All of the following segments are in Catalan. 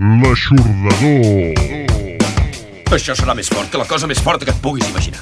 L'aixordador. Això serà més fort que la cosa més forta que et puguis imaginar.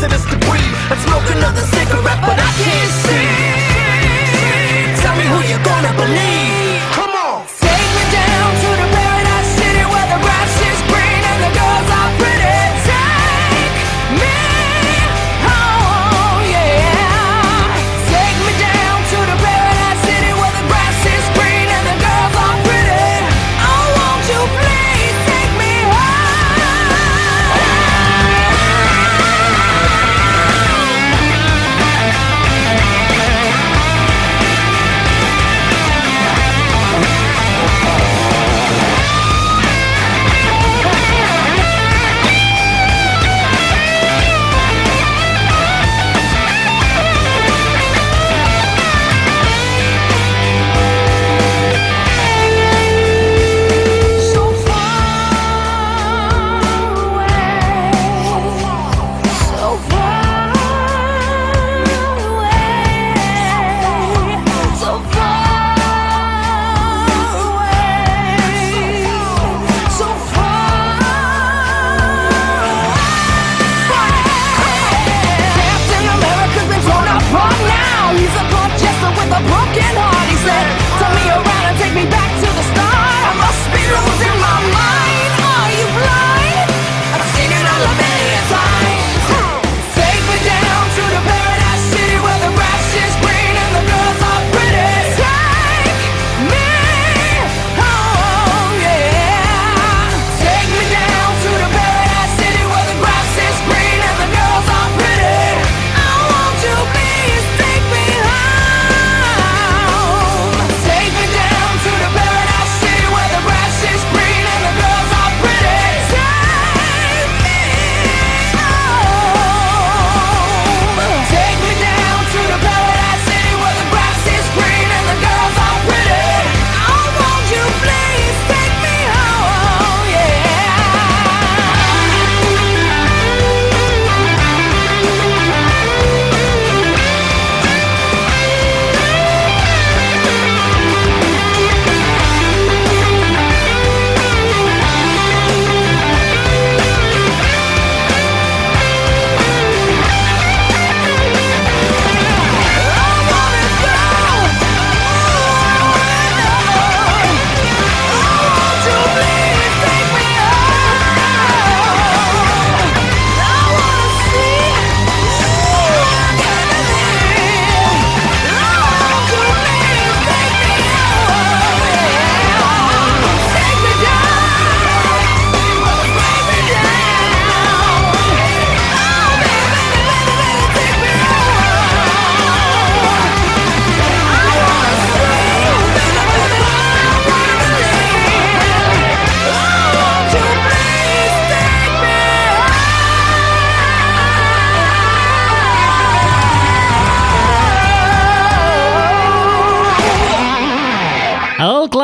hazardous debris, breathe and smoke another cigarette, but I can't see. Tell me who you're gonna believe.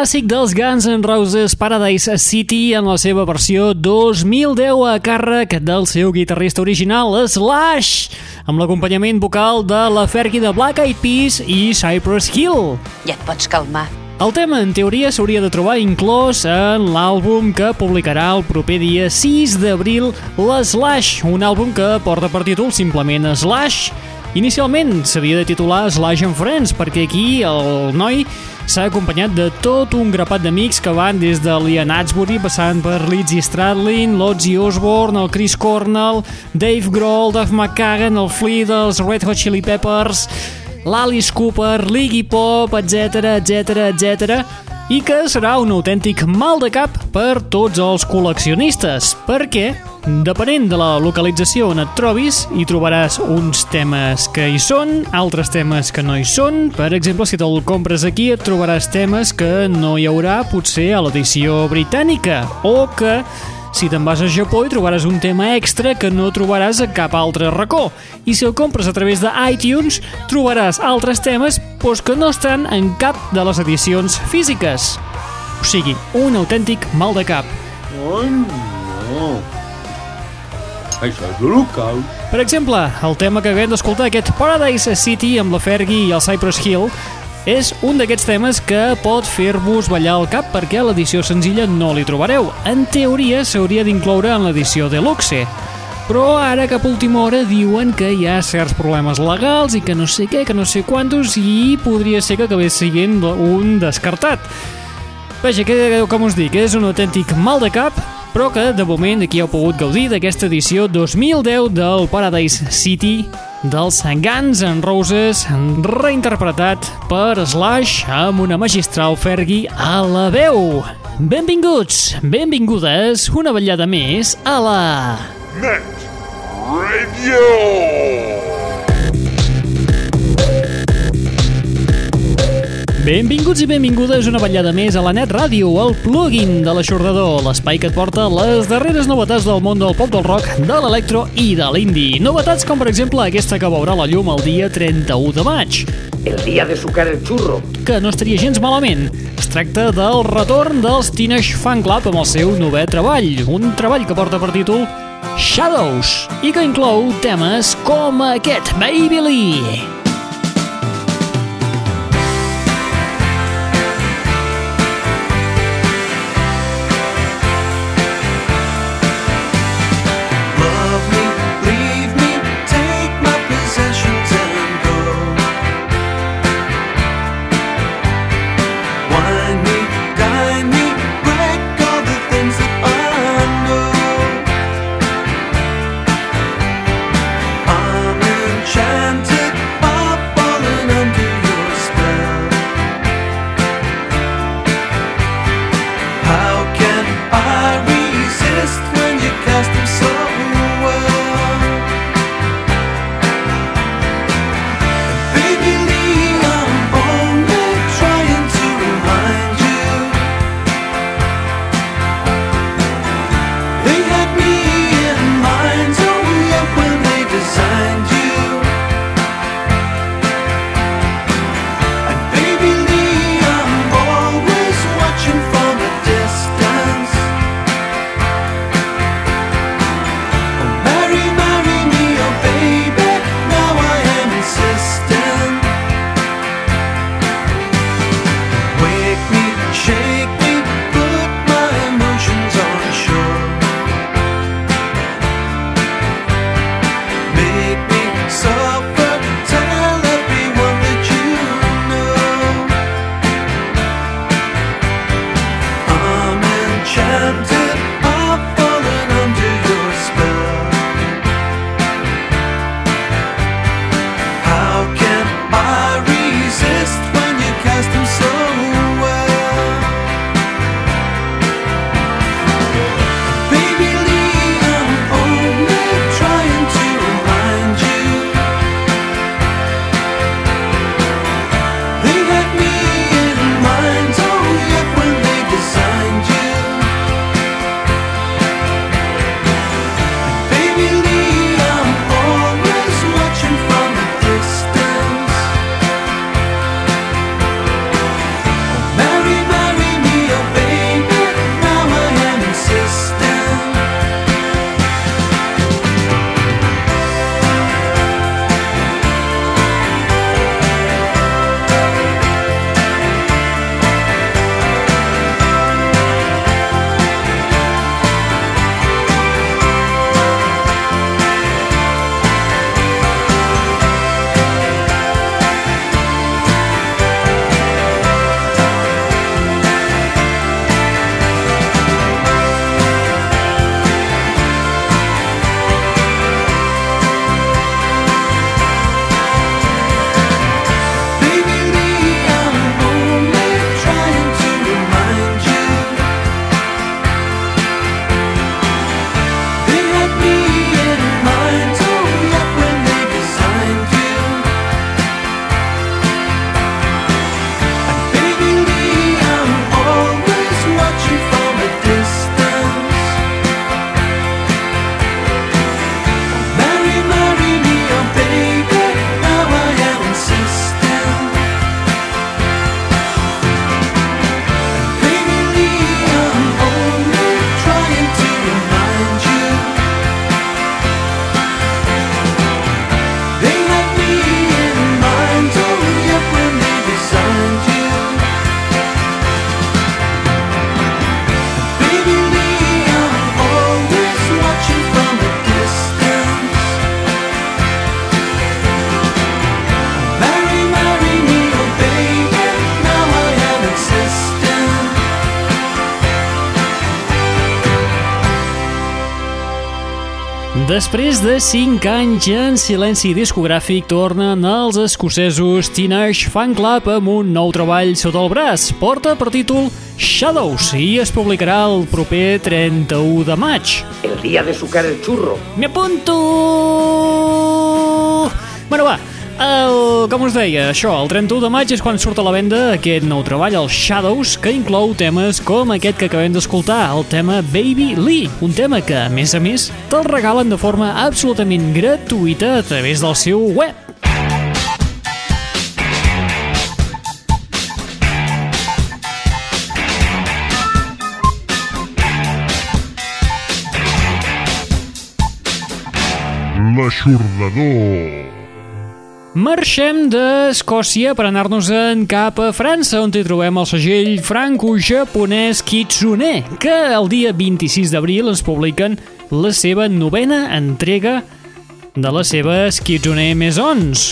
Clàssic dels Guns N' Roses Paradise City en la seva versió 2010 a càrrec del seu guitarrista original Slash amb l'acompanyament vocal de la Fergie de Black Eyed Peas i Cypress Hill. Ja et pots calmar. El tema, en teoria, s'hauria de trobar inclòs en l'àlbum que publicarà el proper dia 6 d'abril l'Slash, un àlbum que porta per títol simplement Slash. Inicialment s'havia de titular Slash and Friends, perquè aquí el noi s'ha acompanyat de tot un grapat d'amics que van des de Liam Hatsbury, passant per Lizzy Stradlin, l'Ozzy Osbourne, el Chris Cornell, Dave Grohl, Duff McKagan, el Flea dels Red Hot Chili Peppers, l'Alice Cooper, l'Iggy Pop, etc etc etc i que serà un autèntic mal de cap per tots els col·leccionistes, perquè, depenent de la localització on et trobis, hi trobaràs uns temes que hi són, altres temes que no hi són. Per exemple, si te'l compres aquí, et trobaràs temes que no hi haurà potser a l'edició britànica, o que si te'n vas a Japó hi trobaràs un tema extra que no trobaràs a cap altre racó. I si el compres a través de iTunes, trobaràs altres temes doncs, que no estan en cap de les edicions físiques. O sigui, un autèntic mal de cap. Ai, no. Això és local. Per exemple, el tema que acabem d'escoltar, aquest Paradise City amb la Fergie i el Cypress Hill, és un d'aquests temes que pot fer-vos ballar el cap perquè a l'edició senzilla no li trobareu. En teoria s'hauria d'incloure en l'edició Deluxe. Però ara cap última hora diuen que hi ha certs problemes legals i que no sé què, que no sé quantos i podria ser que acabés sent un descartat. Vaja, que, com us dic, és un autèntic mal de cap, però que de moment aquí heu pogut gaudir d'aquesta edició 2010 del Paradise City dels Guns N' Roses reinterpretat per Slash amb una magistral Fergie a la veu. Benvinguts, benvingudes, una ballada més a la... Net Radio. Benvinguts i benvingudes una ballada més a la Net Ràdio, el plugin de l'aixordador, l'espai que et porta les darreres novetats del món del pop del rock, de l'electro i de l'indie. Novetats com, per exemple, aquesta que veurà la llum el dia 31 de maig, El día de sucar el churro. que no estaria gens malament. Es tracta del retorn dels Teenage Fan Club amb el seu novè treball, un treball que porta per títol Shadows, i que inclou temes com aquest, Baby Lee. Després de 5 anys en silenci discogràfic, tornen els escocesos Teenage Fan Club amb un nou treball sota el braç. Porta per títol Shadows i es publicarà el proper 31 de maig. El día de sucar el churro. Me apunto! Bueno, va, el, com us deia, això, el 31 de maig és quan surt a la venda aquest nou treball, el Shadows, que inclou temes com aquest que acabem d'escoltar, el tema Baby Lee, un tema que, a més a més, te'l regalen de forma absolutament gratuïta a través del seu web. L'aixordador. Marxem d'Escòcia per anar-nos-en cap a França, on hi trobem el segell franco-japonès Kitsune, que el dia 26 d'abril ens publiquen la seva novena entrega de les seves Kitsune Maisons.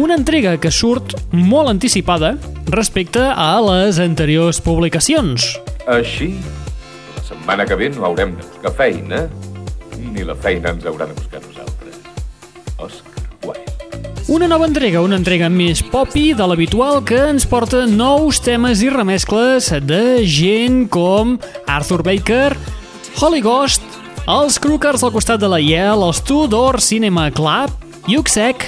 Una entrega que surt molt anticipada respecte a les anteriors publicacions. Així, la setmana que ve no haurem de buscar feina, ni la feina ens haurà de buscar nosaltres. Wilde. Una nova entrega, una entrega més popi de l'habitual que ens porta nous temes i remescles de gent com Arthur Baker, Holy Ghost, els Crookers al costat de la Yale, els Tudor Cinema Club, Yuxek,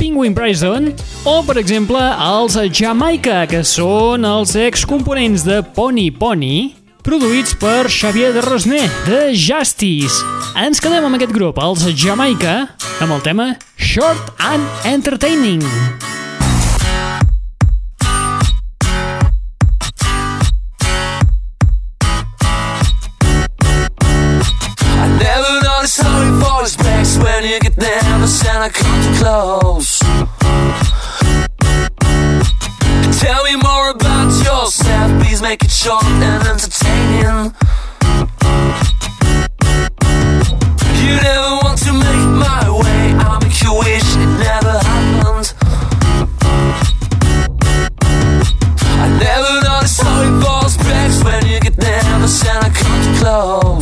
Penguin Bryson o, per exemple, els Jamaica, que són els excomponents de Pony Pony, produïts per Xavier de Rosner, de Justice. Ens quedem amb aquest grup, els Jamaica, amb el tema Short and Entertaining. Falls back when you get nervous and I come too close. Tell me more about yourself, please make it short and entertaining. Oh.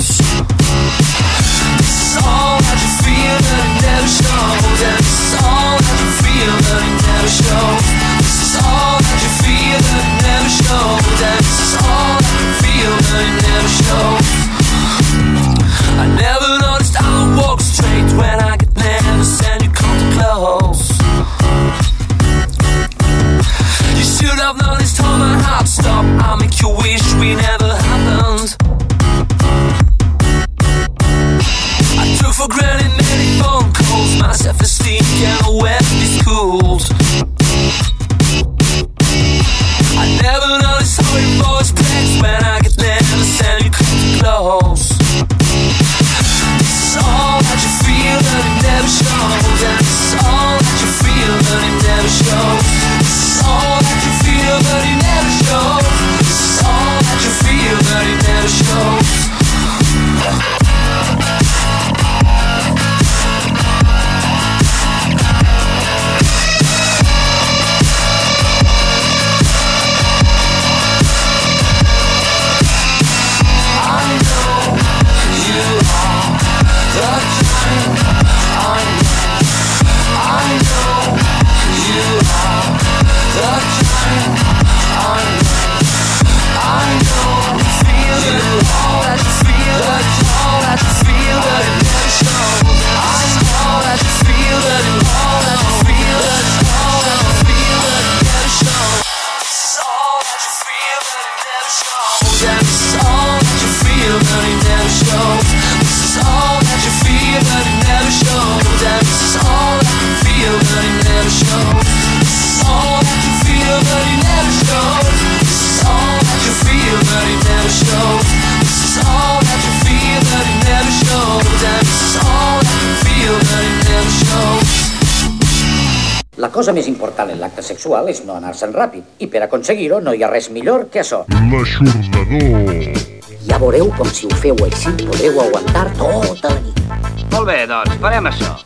La cosa més important en l'acte sexual és no anar-se'n ràpid, i per aconseguir-ho no hi ha res millor que això. L'aixordador. Ja veureu com si ho feu així podreu aguantar tota la nit. Molt bé, doncs, farem això.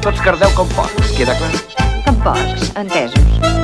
Tots cardeu com porcs, queda clar? Com porcs, entesos.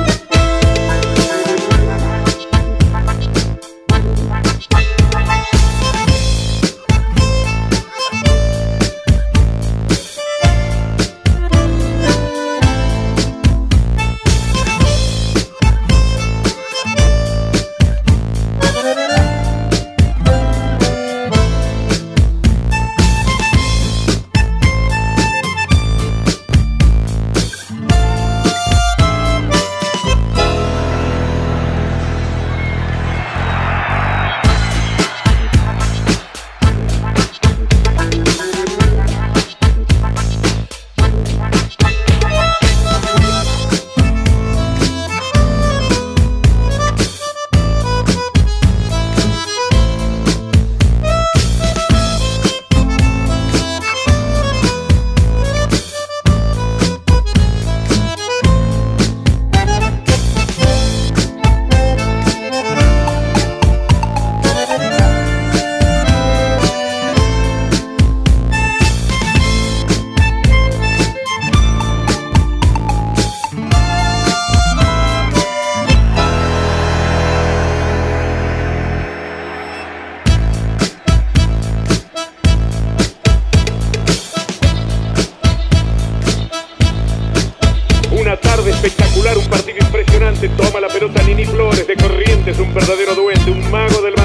de Corrientes, un verdadero duende, un mago del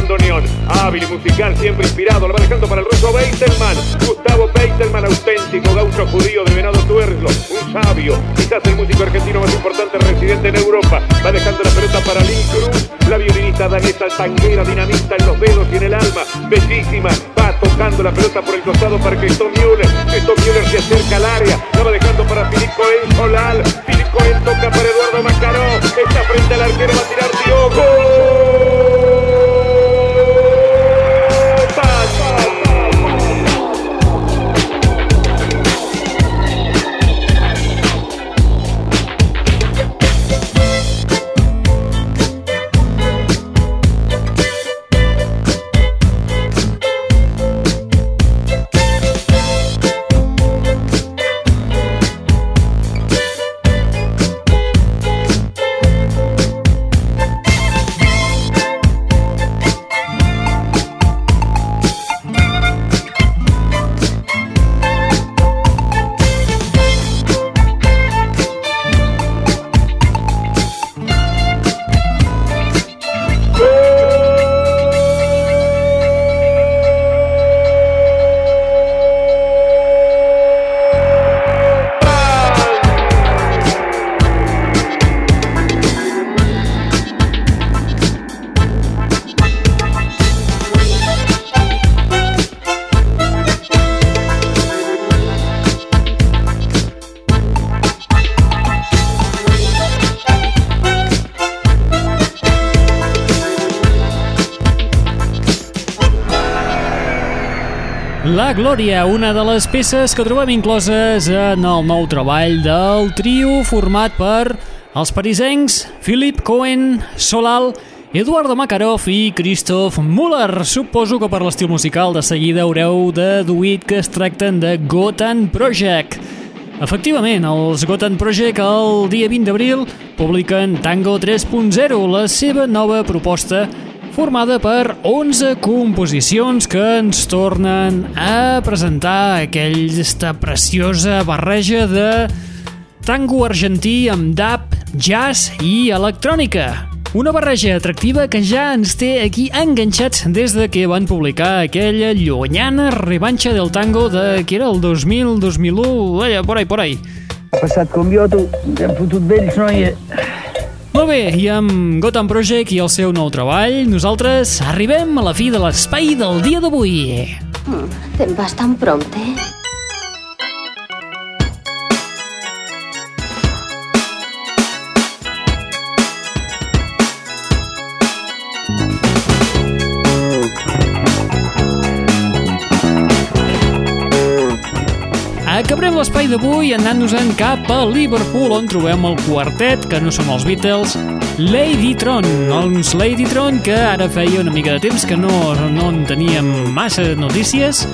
Hábil y musical, siempre inspirado, lo va dejando para el ruso Beitelman. Gustavo Beitelman, auténtico gaucho judío de Venado Tuerlo, un sabio, quizás el músico argentino más importante residente en Europa. Va dejando la pelota para Lynn Cruz, la violinista danesa tanguera, dinamista en los dedos y en el alma, bellísima. Va tocando la pelota por el costado para Cristo Müller. Cristo Müller se acerca al área, la va dejando para Filip Cohen Solal. Filip toca para Eduardo Macaró, está frente al arquero, va a tirar Diogo. La Glòria, una de les peces que trobem incloses en el nou treball del trio format per els parisencs Philip Cohen, Solal, Eduardo Makarov i Christoph Müller. Suposo que per l'estil musical de seguida haureu deduït que es tracten de Gotan Project. Efectivament, els Gotan Project el dia 20 d'abril publiquen Tango 3.0, la seva nova proposta formada per 11 composicions que ens tornen a presentar aquesta preciosa barreja de tango argentí amb dub, jazz i electrònica. Una barreja atractiva que ja ens té aquí enganxats des de que van publicar aquella llunyana revanxa del tango de, que era el 2000, 2001, allà, por ahí, por ahí. Ha passat com jo, tu, hem fotut vells, noia. Molt bé, i amb Gotham Project i el seu nou treball, nosaltres arribem a la fi de l'espai del dia d'avui. Mm, Te'n vas tan prompte? Acabarem d'avui anant-nos-en cap a Liverpool, on trobem el quartet, que no són els Beatles, Ladytron, uns Ladytron que ara feia una mica de temps que no, no en teníem massa notícies,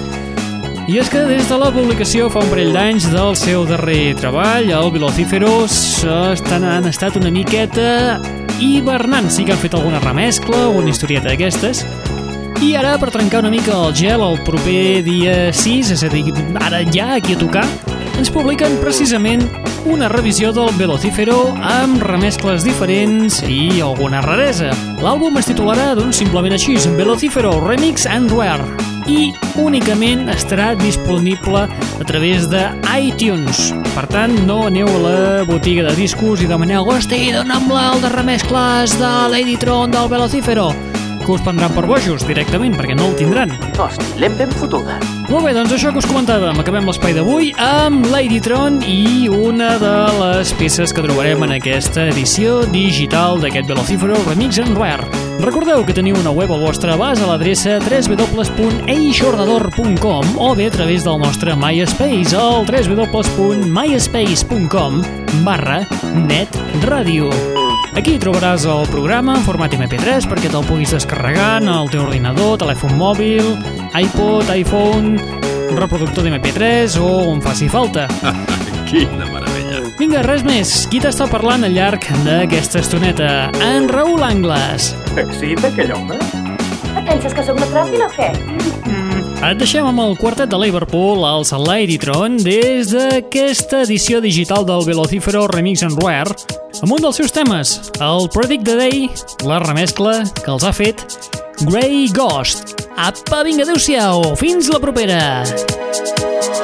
i és que des de la publicació fa un parell d'anys del seu darrer treball, el Velocíferos, estan, han estat una miqueta hibernant. Sí que han fet alguna remescla, alguna historieta d'aquestes, i ara, per trencar una mica el gel, el proper dia 6, és a dir, ara ja aquí a tocar, ens publiquen precisament una revisió del Velocífero amb remescles diferents i alguna raresa. L'àlbum es titularà, doncs, simplement així, Velocífero Remix and Rare i únicament estarà disponible a través de iTunes. Per tant, no aneu a la botiga de discos i demaneu «Hosti, dona'm-la el de remescles de Ladytron del Velocífero!» Que us prendran per bojos directament, perquè no el tindran. Hosti, l'hem ben fotuda. Molt bé, doncs això que us comentàvem. Acabem l'espai d'avui amb Ladytron i una de les peces que trobarem en aquesta edició digital d'aquest Velocífero Remix and Rare. Recordeu que teniu una web al vostre abast a l'adreça www.eixordador.com o bé a través del nostre MySpace al www.myspace.com barra netradio. Aquí trobaràs el programa en format MP3 perquè te'l puguis descarregar en el teu ordinador, telèfon mòbil, iPod, iPhone, reproductor d'MP3 o on faci falta. Quina meravella. Vinga, res més. Qui t'està parlant al llarg d'aquesta estoneta? En Raül Angles. Excita aquell home? Et penses que sóc una tràfila o què? Et deixem amb el quartet de Liverpool, els Ladytron, des d'aquesta edició digital del Velocífero Remix and Rare, amb un dels seus temes, el Predict the Day, la remescla que els ha fet Grey Ghost. Apa, vinga, adeu-siau, fins la propera! L'aixordador.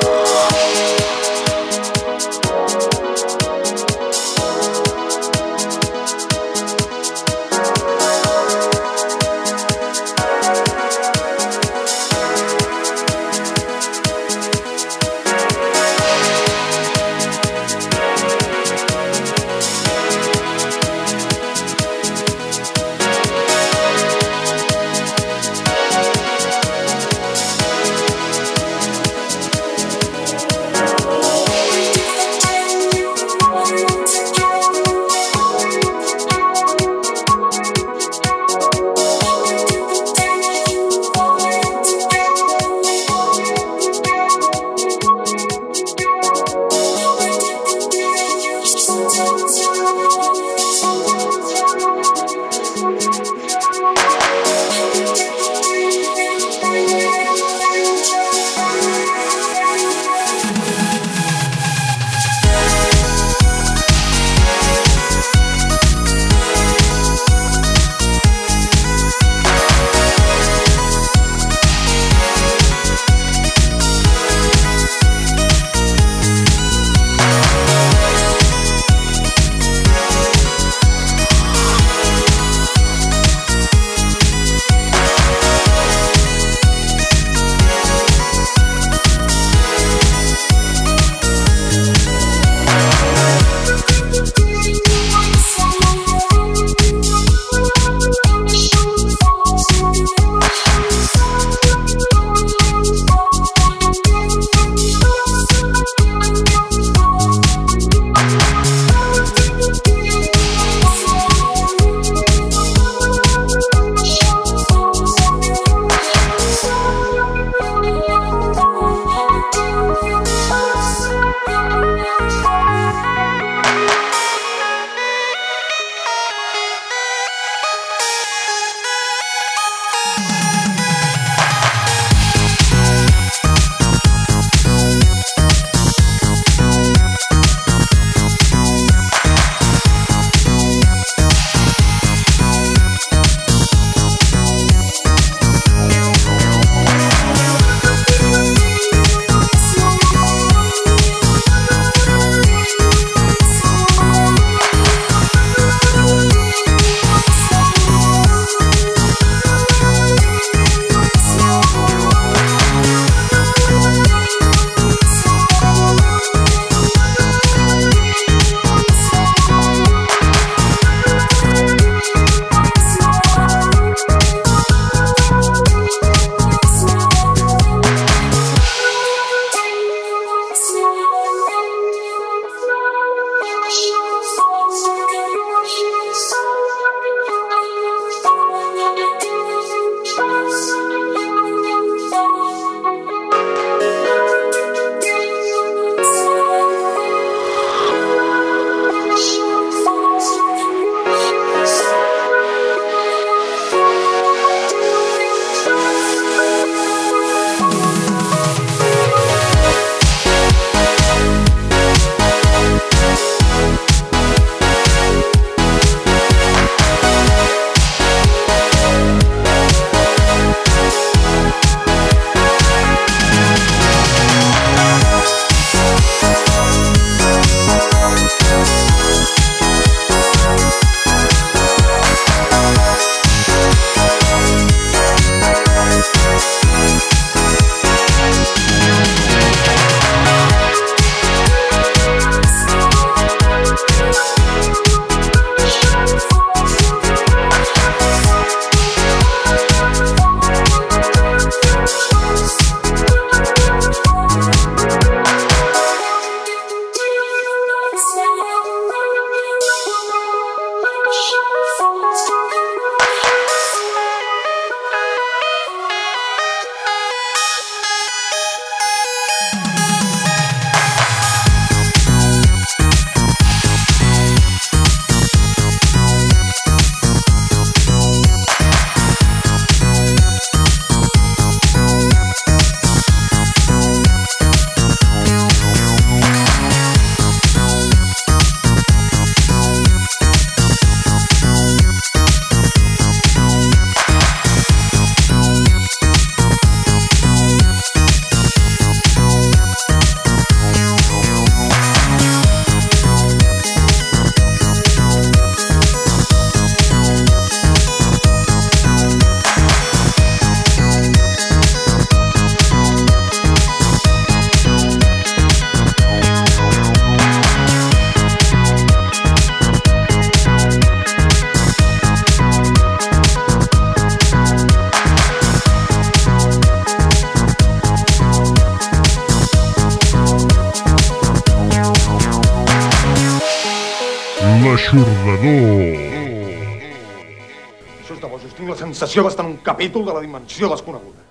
Capítol de la dimensió desconeguda.